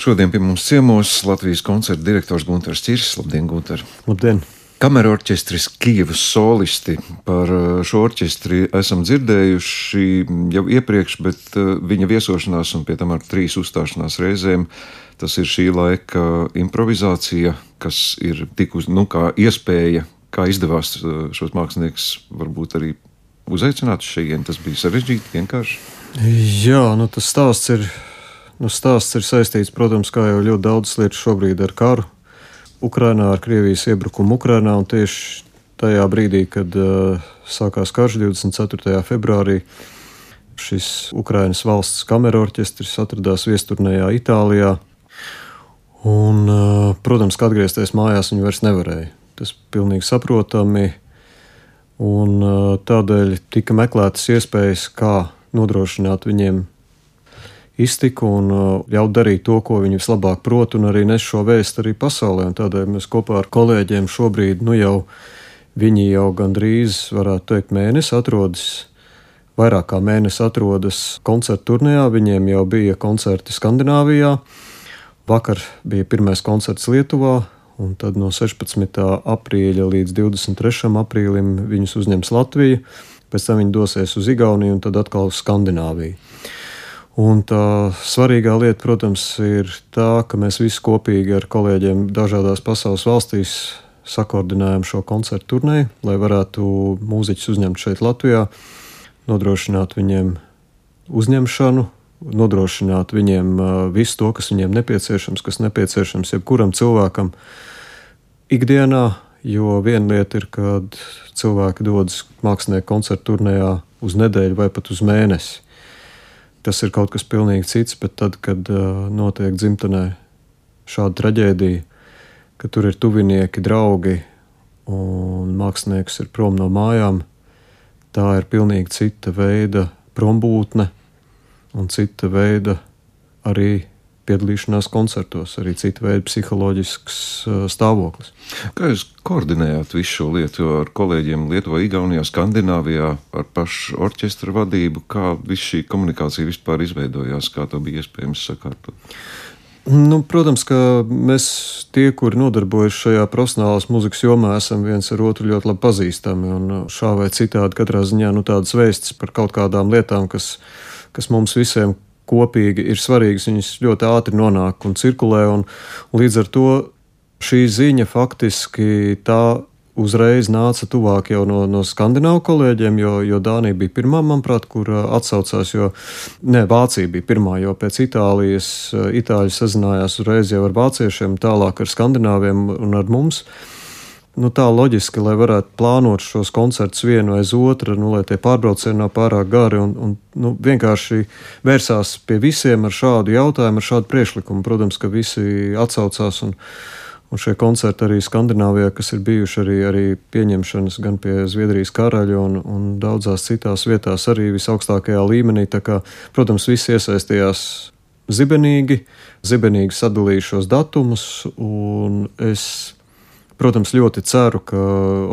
Šodien pie mums ciemos Latvijas koncerta direktors Gunārs Čirsis. Labdien, Gunār! Labdien! Kameru orķestris Kijavas solisti. Par uh, šo orķestri esam dzirdējuši jau iepriekš, bet uh, viņa viesošanās un pie tam ar trīs uzstāšanās reizēm. Tas ir šī laika improvizācija, kas ir tikus, nu, kā iespēja, kā izdevās uh, šos māksliniekus varbūt arī uzaicināt šeit. Tas bija sarežģīti, vienkārši. Jā, nu, tas stāsts ir, nu, stāsts ir saistīts, protams, kā jau ļoti daudz lietu šobrīd ar karu Ukrainā, ar Krievijas iebrukumu Ukrainā. Tieši tajā brīdī, kad uh, sākās karš 24. februārī, šis Ukraiņas valsts kameru orķestris atradās viesturnējā Itālijā. Un, uh, protams, ka atgriezties mājās viņi vairs nevarēja. Tas ir pilnīgi saprotami. Un, uh, tādēļ tika meklētas iespējas, kā nodrošināt viņiem iztiku un uh, ļaut darīt to, ko viņi vislabāk prot, un arī nes šo vēstu arī pasaulē. Un tādēļ mēs kopā ar kolēģiem šobrīd, nu jau viņi jau gandrīz, varētu teikt, mēnesi atrodas. Vairāk kā mēnesi atrodas koncertu turnīrā, viņiem jau bija koncerti Skandināvijā. Vakar bija pirmais koncerts Lietuvā, un tad no 16. aprīļa līdz 23. aprīlim viņus uzņems Latvija, pēc tam viņi dosies uz Igauniju un tad atkal uz Skandināviju. Un tā svarīgā lieta, protams, ir tā, ka mēs visi kopīgi ar kolēģiem dažādās pasaules valstīs sakoordinējam šo koncertu turnīru, lai varētu mūziķus uzņemt šeit, Latvijā, nodrošināt viņiem uzņemšanu, nodrošināt viņiem visu to, kas viņiem nepieciešams, kas nepieciešams jebkuram cilvēkam ikdienā. Jo viena lieta ir, kad cilvēki dodas mākslinieku koncertu turnīrā uz nedēļu vai pat uz mēnesi tas ir kaut kas pilnīgi cits, bet tad, kad uh, notiek dzimtenē šāda traģēdija, ka tur ir tuvinieki, draugi un mākslinieks ir prom no mājām, tā ir pilnīgi cita veida prombūtne un cita veida arī piedalīšanās koncertos, arī cita veida psiholoģisks stāvoklis. Kā jūs koordinējāt visu šo lietu ar kolēģiem Lietuvā, Igaunijā, Skandināvijā, ar pašu orķestra vadību? Kā viss šī komunikācija vispār izveidojās, kā to bija iespējams sakārtot? Nu, protams, ka mēs, tie, kuri nodarbojas šajā profesionālās muzikas jomā, esam viens ar otru ļoti labi pazīstami. Šā vai citādi, katrā ziņā nu, tādas vēstis par kaut kādām lietām, kas, kas mums visiem kopīgi ir svarīgas, viņas ļoti ātri nonāk un cirkulē. Un līdz ar to šī ziņa faktiski tā uzreiz nāca tuvāk jau no, no skandināvu kolēģiem, jo, jo Dānija bija pirmā, manuprāt, kur atsaucās, jo ne, Vācija bija pirmā, jo pēc Itālijas Itāļi sazinājās uzreiz jau ar vāciešiem, tālāk ar skandināviem un ar mums. Uh, nu, tā loģiski, lai varētu plānot šos koncertus vienu aiz otru, nu, lai tie pārbraucieni nav pārāk gari. Un, un, nu, vienkārši vērsās pie visiem ar šādu jautājumu, ar šādu priekšlikumu. Protams, ka visi atsaucās. Un, Un šie koncerti arī Skandināvijā, kas ir bijuši arī, arī pieņemšanas gan pie Zviedrijas karaļa un, un daudzās citās vietās, arī visaugstākajā līmenī. Kā, protams, visi iesaistījās zibenīgi, zibenīgi sadalīja šos datumus, un es Protams, ļoti ceru, ka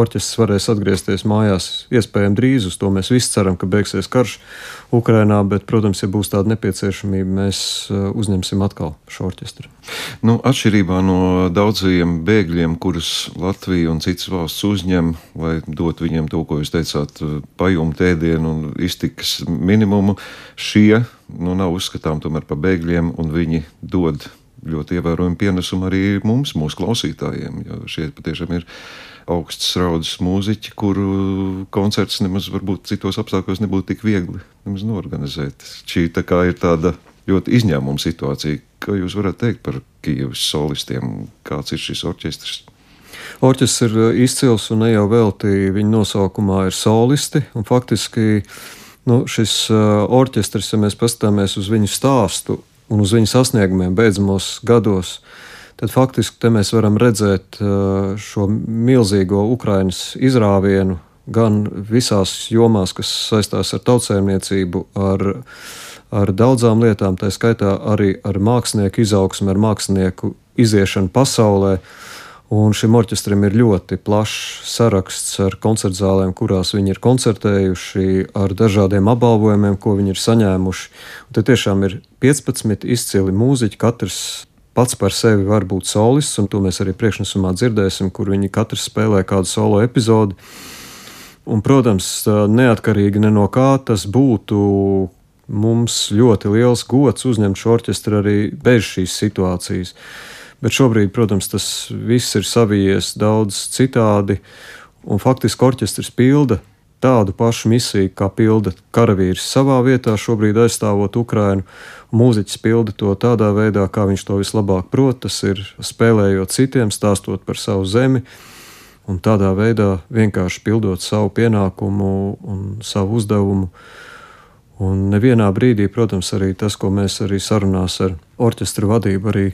orķestris varēs atgriezties mājās iespējami drīz. Uz to mēs visi ceram, ka beigsies karš Ukrajinā, bet, protams, ja būs tāda nepieciešamība, mēs uh, uzņemsim atkal šo orķestri. Nu, atšķirībā no daudziem bēgļiem, kurus Latvija un citas valsts uzņem, lai dotu viņiem to, ko jūs teicāt, pajumu, ēdienu un iztikas minimumu, šie nu, nav uzskatām tomēr par bēgļiem, un viņi dod ļoti ievērojami pienesumi arī mums, mūsu klausītājiem. Jo šie patiešām ir augsts raudas mūziķi, kuru koncerts nemaz varbūt citos apstākļos nebūtu tik viegli norganizēt. Šī tā ir tāda ļoti izņēmuma situācija. Ko jūs varat teikt par Kijavas solistiem? Kāds ir šis orķestris? Orķestris ir izcils un ne jau velti viņa nosaukumā ir solisti. Faktiski nu, šis uh, orķestris, ja mēs paskatāmies uz viņu stāstu, un uz viņu sasniegumiem beidzamos gados, tad faktiski mēs varam redzēt uh, šo milzīgo Ukraiņas izrāvienu gan visās jomās, kas saistās ar tautsēmniecību, ar, ar daudzām lietām, tā skaitā arī ar mākslinieku izaugsmu, ar mākslinieku iziešanu pasaulē. Un šim orķestram ir ļoti plašs saraksts ar koncertu zālēm, kurās viņi ir koncertējuši, ar dažādiem apbalvojumiem, ko viņi ir saņēmuši. Un te tiešām ir 15 izcili mūziķi, katrs pats par sevi var būt solists, un to mēs arī priekšnesumā dzirdēsim, kur viņi katrs spēlē kādu solo epizodi. Un, protams, neatkarīgi ne no kā tas būtu, mums ļoti liels gods uzņemt šo orķestru arī bez šīs situācijas. Bet šobrīd, protams, tas viss ir savijies daudz citādi, un faktiski orķestris pilda tādu pašu misiju, kā pilda karavīrs savā vietā, šobrīd aizstāvot Ukrainu. Mūziķis pilda to tādā veidā, kā viņš to vislabāk prot, tas ir spēlējot citiem, stāstot par savu zemi, un tādā veidā vienkārši pildot savu pienākumu un savu uzdevumu. Un nevienā brīdī, protams, arī tas, ko mēs arī sarunās ar orķestra vadību, arī,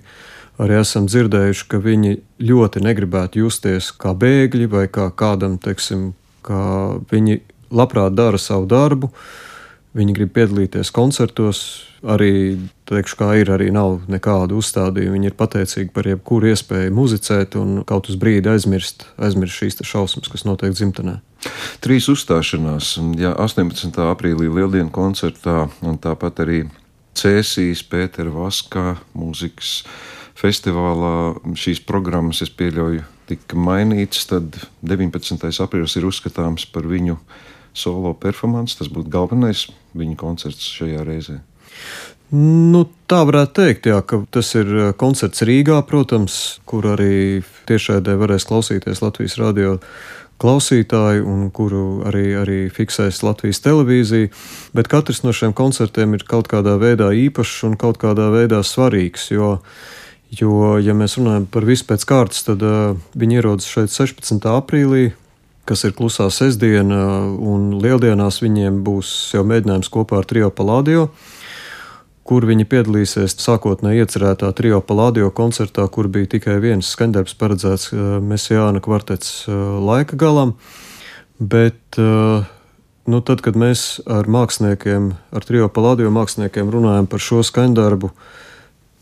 arī esam dzirdējuši, ka viņi ļoti negribētu justies kā bēgļi vai kā kādam, teiksim, ka viņi labprāt dara savu darbu, viņi grib piedalīties koncertos. Arī, teikšu, kā ir, arī nav nekādu uzstādījumu. Viņi ir pateicīgi par jebkuru iespēju muzicēt un kaut uz brīdi aizmirst, aizmirst šīs šausmas, kas notiek dzimtenē. Trīs uzstāšanās, ja 18. aprīlī Lieldienu koncertā, un tāpat arī Cēsīs, Pētera Vaskā mūzikas festivālā šīs programmas, es pieļauju, tika mainīts, tad 19. aprīlis ir uzskatāms par viņu solo performanci. Tas būtu galvenais viņa koncerts šajā reizē. Nu, tā varētu teikt, jā, ka tas ir eh, koncerts Rīgā, protams, kur arī tiešraidē varēs klausīties Latvijas radio klausītāji, un kuru arī, arī fiksēs Latvijas televīzija. Bet katrs no šiem koncertiem ir kaut kādā veidā īpašs un kaut kādā veidā svarīgs. Jo Jo, ja mēs runājam par visu pēc kārtas, tad uh, viņi ierodas šeit 16. aprīlī, kas ir klusā sestdiena, un lieldienās viņiem būs jau mēģinājums kopā ar Trio Palādio, kur viņi piedalīsies sākotnēji iecerētā Trio Palādio koncertā, kur bija tikai viens skaņdarbs paredzēts uh, Mesijāna kvartets uh, laika galam. Bet, uh, nu, tad, kad mēs ar māksliniekiem, ar Trio Palādio māksliniekiem runājam par šo skaņdarbu,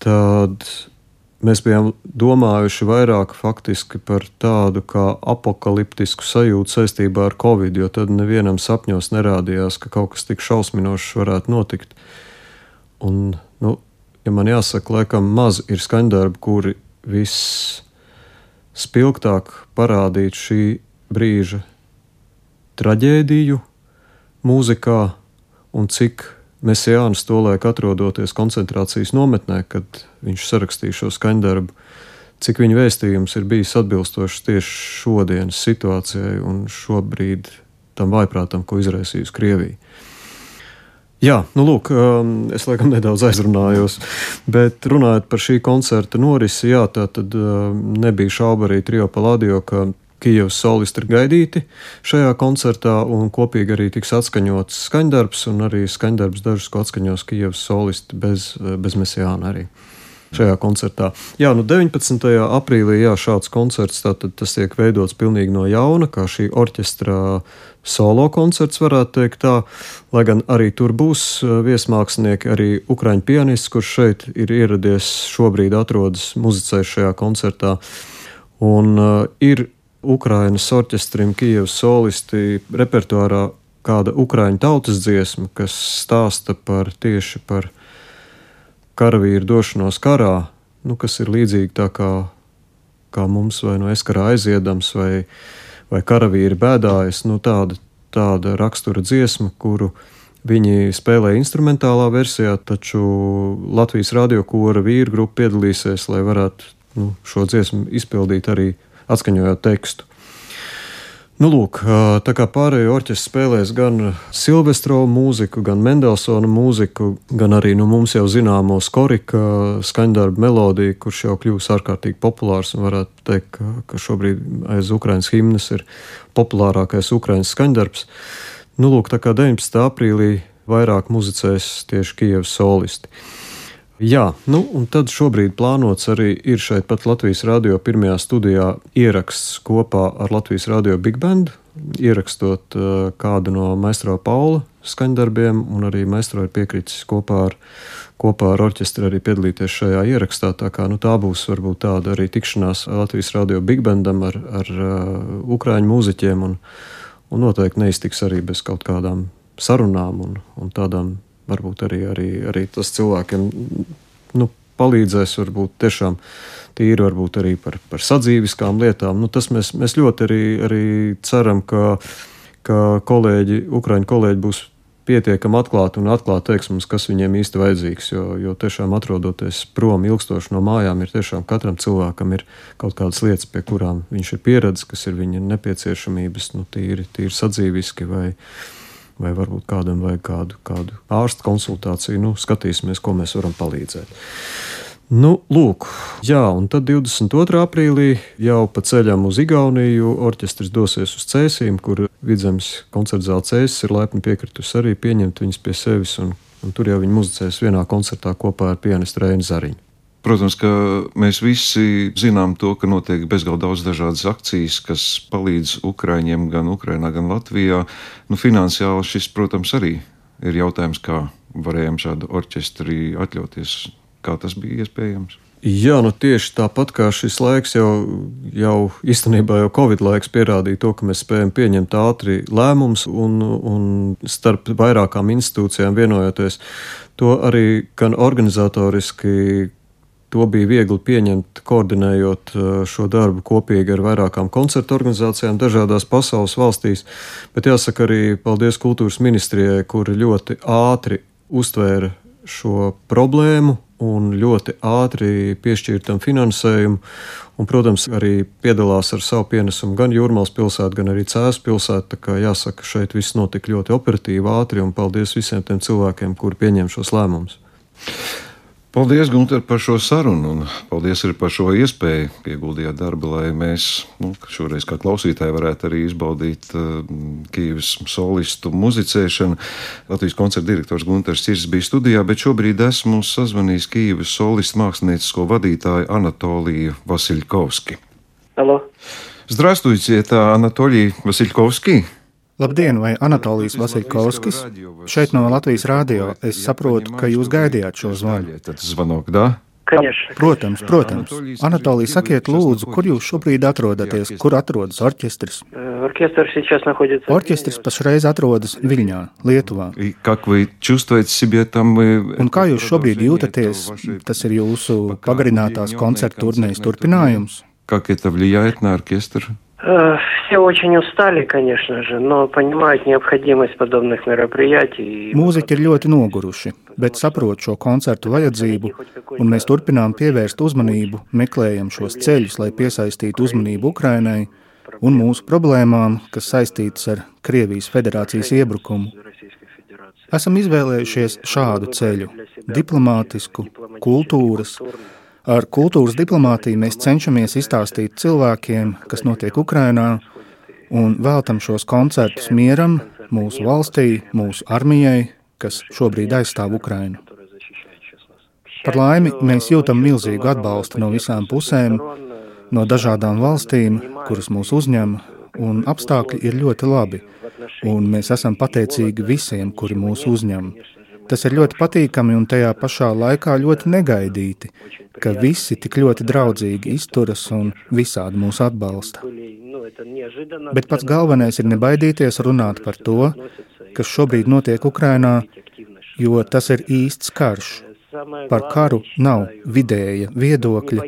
tad mēs bijām domājuši vairāk par tādu kā apakaliptisku sajūtu saistībā ar Covid, jo tad nevienam sapņos nerādījās, ka kaut kas tik šausminošs varētu notikt. Un, nu, ja man jāsaka, laikam maz ir skaņdarbi, kuri visspilgtāk parādītu šī brīža traģēdiju mūzikā un cik Mesijāns tolaik atrodoties koncentrācijas nometnē, kad viņš sarakstīja šo skaņdarbu, cik viņa vēstījums ir bijis atbilstošs tieši šodienas situācijai un šobrīd tam vaiprātam, ko izraisījusi Krievija. Jā, nu lūk, um, es laikam nedaudz aizrunājos, bet runājot par šī koncerta norisi, jā, tā tad um, nebija šauba arī Trio Palādio, ka Kijavas solisti ir gaidīti šajā koncertā, un kopīgi arī tiks atskaņots skaņdarbs, un arī skaņdarbs dažus, ko atskaņos Kijavas solisti bez, bez mesijāna arī. Šajā koncertā. Jā, nu 19. aprīlī jā, šāds koncerts tātad tiek veidots pilnīgi no jauna, kā šī orķestra solo koncerts, varētu teikt tā, lai gan arī tur būs uh, viesmākslinieki, arī ukraiņu pianists, kurš šeit ir ieradies, šobrīd atrodas muzicē šajā koncertā. Un uh, ir Ukrainas orķestrim, Kijavas solisti repertuārā kāda ukraiņu tautas dziesma, kas stāsta par tieši par karavīru došanos karā, nu, kas ir līdzīgi tā kā, kā mums vai no eskarā aiziedams vai, vai karavīri bēdājas, nu, tāda, tāda rakstura dziesma, kuru viņi spēlē instrumentālā versijā, taču Latvijas radiokora vīru grupa piedalīsies, lai varētu nu, šo dziesmu izpildīt arī atskaņojot tekstu. Nu, lūk, tā kā pārējie orķestri spēlēs gan Silvestro mūziku, gan Mendelsona mūziku, gan arī nu, mums jau zināmo skorika skaņdarbu melodiju, kurš jau kļūst ārkārtīgi populārs. Varētu teikt, ka, šobrīd aiz Ukraiņas himnas ir populārākais Ukraiņas skaņdarbs. Nu, lūk, tā kā 19. aprīlī vairāk muzicēs tieši Kievas solisti. Jā, nu, un tad šobrīd plānots arī ir šeit pat Latvijas radio pirmajā studijā ieraksts kopā ar Latvijas radio Big Band, ierakstot uh, kādu no Maestro Paula skaņdarbiem, un arī Maestro ir piekritis kopā ar, kopā ar orķestri arī piedalīties šajā ierakstā. Tā, kā, nu, tā būs varbūt tāda arī tikšanās Latvijas radio Big Bandam ar, ar uh, ukraiņu mūziķiem, un, un noteikti neiztiks arī bez kaut kādām sarunām un, un tādām varbūt arī, arī, arī tas cilvēkiem nu, palīdzēs varbūt tiešām tīri varbūt arī par, par sadzīviskām lietām. Nu, tas mēs, mēs ļoti arī, arī ceram, ka, ka kolēģi, Ukraiņu kolēģi būs pietiekami atklāti un atklāti teiks mums, kas viņiem īsti vajadzīgs. Jo, jo tiešām atrodoties prom ilgstoši no mājām, ir tiešām katram cilvēkam ir kaut kādas lietas, pie kurām viņš ir pieredzējis, kas ir viņa nepieciešamības, nu, tīri, tīri sadzīviski vai, vai varbūt kādam vajag kādu, kādu ārstu konsultāciju. Nu, skatīsimies, ko mēs varam palīdzēt. Nu, lūk, jā, un tad 22. aprīlī jau pa ceļam uz Igauniju orķestris dosies uz Cēsīm, kur Vidzemes koncertzāle Cēsis ir laipni piekritusi arī pieņemt viņus pie sevis, un, un tur jau viņi muzicēs vienā koncertā kopā ar pianistu Reinu Zariņu. Protams, ka mēs visi zinām to, ka notiek bezgalīgi daudz dažādas akcijas, kas palīdz Ukraiņiem gan Ukrainā, gan Latvijā. Nu, finansiāli šis, protams, arī ir jautājums, kā varējām šādu orķestri atļauties Kā tas bija iespējams? Jā, nu tieši tāpat kā šis laiks jau, jau īstenībā jau Covid laiks pierādīja to, ka mēs spējam pieņemt ātri lēmumus un, un starp vairākām institūcijām vienojoties. To arī gan organizatoriski, to bija viegli pieņemt, koordinējot uh, šo darbu kopīgi ar vairākām koncertu organizācijām dažādās pasaules valstīs. Bet jāsaka arī paldies kultūras ministrijai, kuri ļoti ātri uztvēra šo problēmu un ļoti ātri piešķirtam finansējumu. Un, protams, arī piedalās ar savu pienesumu gan Jūrmālas pilsēta, gan arī Cēlā pilsēta. Tā kā jāsaka, šeit viss notika ļoti operatīvi, ātri, un paldies visiem tiem cilvēkiem, kuri pieņem šos lēmumus. Paldies, Gunter, par šo sarunu, un paldies arī par šo iespēju ieguldījāt darbu, lai mēs nu, šoreiz kā klausītāji varētu arī izbaudīt uh, Kīvas solistu muzicēšanu. Latvijas koncerta direktors Gunters Cirs bija studijā, bet šobrīd esmu sazvanījis Kīvas solistu māksliniecisko vadītāju Anatoliju Vasiļkovski. Halo! Здравствуйте, это Анатолий Васильковский. Labdien, vai Anatolijas Vasiļkovskis? Šeit no Latvijas rādio. Es saprotu, ka jūs gaidījāt šo zvanu. Zvanok, da? Конечно. Protams, protams. Anatolija, sakiet, lūdzu, kur jūs šobrīd atrodaties? Kur atrodas orķestris? Оркестр сейчас находится... Orķestris pašreiz atrodas Viļņā, Lietuvā. И как вы чувствуете себя там? Un kā jūs šobrīd jūtaties? Tas ir jūsu pagarinātās koncerta turnējas turpinājums. Как это влияет на оркестр? Все очень устали, конечно же, но понимают необходимость подобных мероприятий. Mūziķi ir ļoti noguruši, bet saprot šo koncertu vajadzību, un mēs turpinām pievērst uzmanību, meklējam šos ceļus, lai piesaistītu uzmanību Ukrainai un mūsu problēmām, kas saistītas ar Krievijas federācijas iebrukumu. Esam izvēlējušies šādu ceļu - diplomātisku, kultūras, Ar kultūras diplomātiju mēs cenšamies izstāstīt cilvēkiem, kas notiek Ukrajinā, un veltam šos koncertus mieram, mūsu valstī, mūsu armijai, kas šobrīd aizstāv Ukrajinu. Par laimi, mēs jūtam milzīgu atbalstu no visām pusēm, no dažādām valstīm, kuras mūs uzņem, un apstākļi ir ļoti labi. Un mēs esam pateicīgi visiem, kuri mūs uzņem. Tas ir ļoti patīkami un tajā pašā laikā ļoti negaidīti, ka visi tik ļoti draudzīgi izturas un visādi mūs atbalsta. Bet pats galvenais ir nebaidīties runāt par to, kas šobrīd notiek Ukrainā, jo tas ir īsts karš. Par karu nav vidēja viedokļa,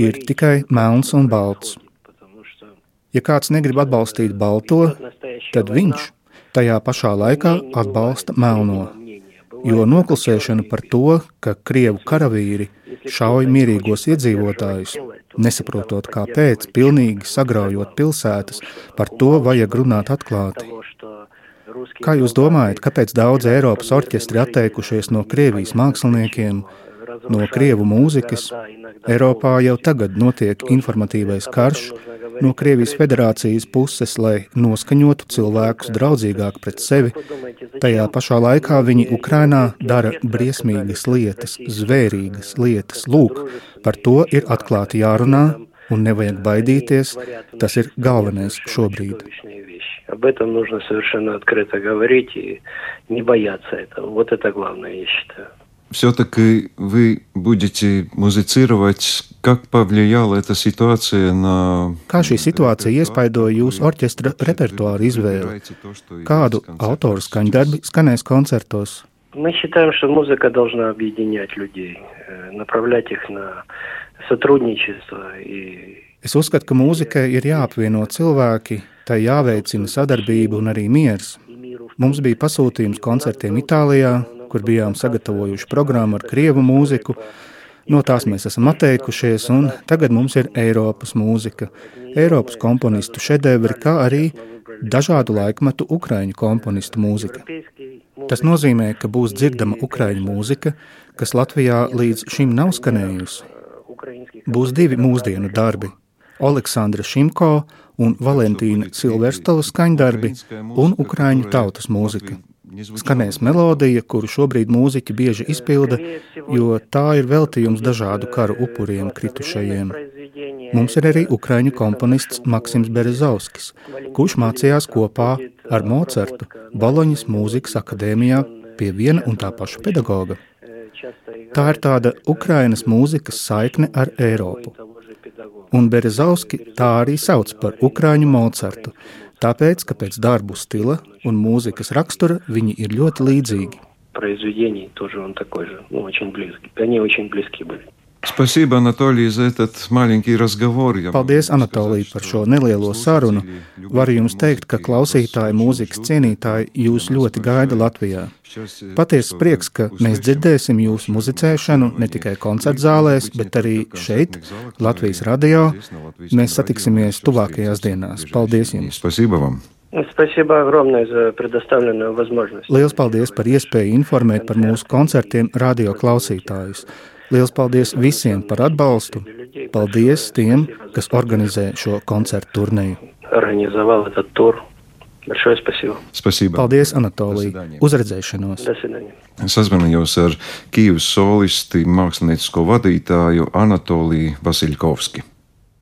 ir tikai melns un balts. Ja kāds negrib atbalstīt balto, tad viņš tajā pašā laikā atbalsta melno jo noklusēšana par to, ka Krievu karavīri šauj mierīgos iedzīvotājus, nesaprotot kāpēc, pilnīgi sagraujot pilsētas, par to vajag runāt atklāti. Kā jūs domājat, kāpēc daudz Eiropas orķestri atteikušies no Krievijas māksliniekiem, no Krievu mūzikas? Eiropā jau tagad notiek informatīvais karš, no Krievijas federācijas puses, lai noskaņotu cilvēkus draudzīgāk pret sevi. Tajā pašā laikā viņi Ukrainā dara briesmīgas lietas, zvērīgas lietas. Lūk, par to ir atklāti jārunā un nevajag baidīties. Tas ir galvenais šobrīd. Об этом нужно совершенно открыто говорить и не бояться этого. Вот это главное, я считаю. Все-таки вы будете музицировать, как повлияла эта ситуация на... Kā šī situācija iespaidoja jūsu orķestra repertuāru izvēli? Kādu autoru skaņdarbi skanēs koncertos? Мы считаем, что музыка должна объединять людей, э, направлять их на сотрудничество и Es uzskatu, ka mūzikai ir jāapvieno cilvēki, tai jāveicina sadarbība un arī miers. Mums bija pasūtījums koncertiem Itālijā, kur bijām sagatavojuši programmu ar krievu mūziku. No tās mēs esam atteikušies, un tagad mums ir Eiropas mūzika, Eiropas komponistu šedevri, kā arī dažādu laikmetu ukraiņu komponistu mūzika. Tas nozīmē, ka būs dzirdama ukraiņu mūzika, kas Latvijā līdz šim nav skanējusi. Būs divi mūsdienu darbi - Aleksandra Šimko un Valentīna Silverstova skaņdarbi un ukraiņu tautas mūzika. Skanēs melodija, kuru šobrīd mūziķi bieži izpilda, jo tā ir veltījums dažādu karu upuriem kritušajiem. Mums ir arī ukraiņu komponists Maksims Berezovskis, kurš mācījās kopā ar Mocartu Boloņas mūzikas akadēmijā pie viena un tā paša pedagoga. Tā ir tāda Ukrainas mūzikas saikne ar Eiropu. Un Berezovski tā arī sauc par Ukraiņu Mocartu, tāpēc, ka pēc darbu stila un mūzikas rakstura viņi ir ļoti līdzīgi. произведений тоже он такой же, ну, очень близкий. Они очень близки были. Спасибо, Анатолий, за этот маленький разговор. Я Paldies, Anatolija, par šo nelielo sarunu. Varu jums teikt, ka klausītāji, mūzikas cienītāji jūs ļoti gaida Latvijā. Patiesas prieks, ka mēs dzirdēsim jūsu muzicēšanu ne tikai koncertzālēs, bet arī šeit, Latvijas radio. Mēs satiksimies tuvākajās dienās. Paldies jums! Спасибо вам. Спасибо огромное за предоставленную возможность. Liels paldies par iespēju informēt par mūsu koncertiem radio klausītājus. Liels paldies visiem par atbalstu. Paldies tiem, kas organizē šo koncertu turnēju. Организовал этот тур. Большое спасибо. Спасибо. Paldies, Anatolija! Uzredzēšanos! До свидания. Sazvanījos ar Kīvas solisti, māksliniecisko vadītāju Anatoliju Vasiljkovski.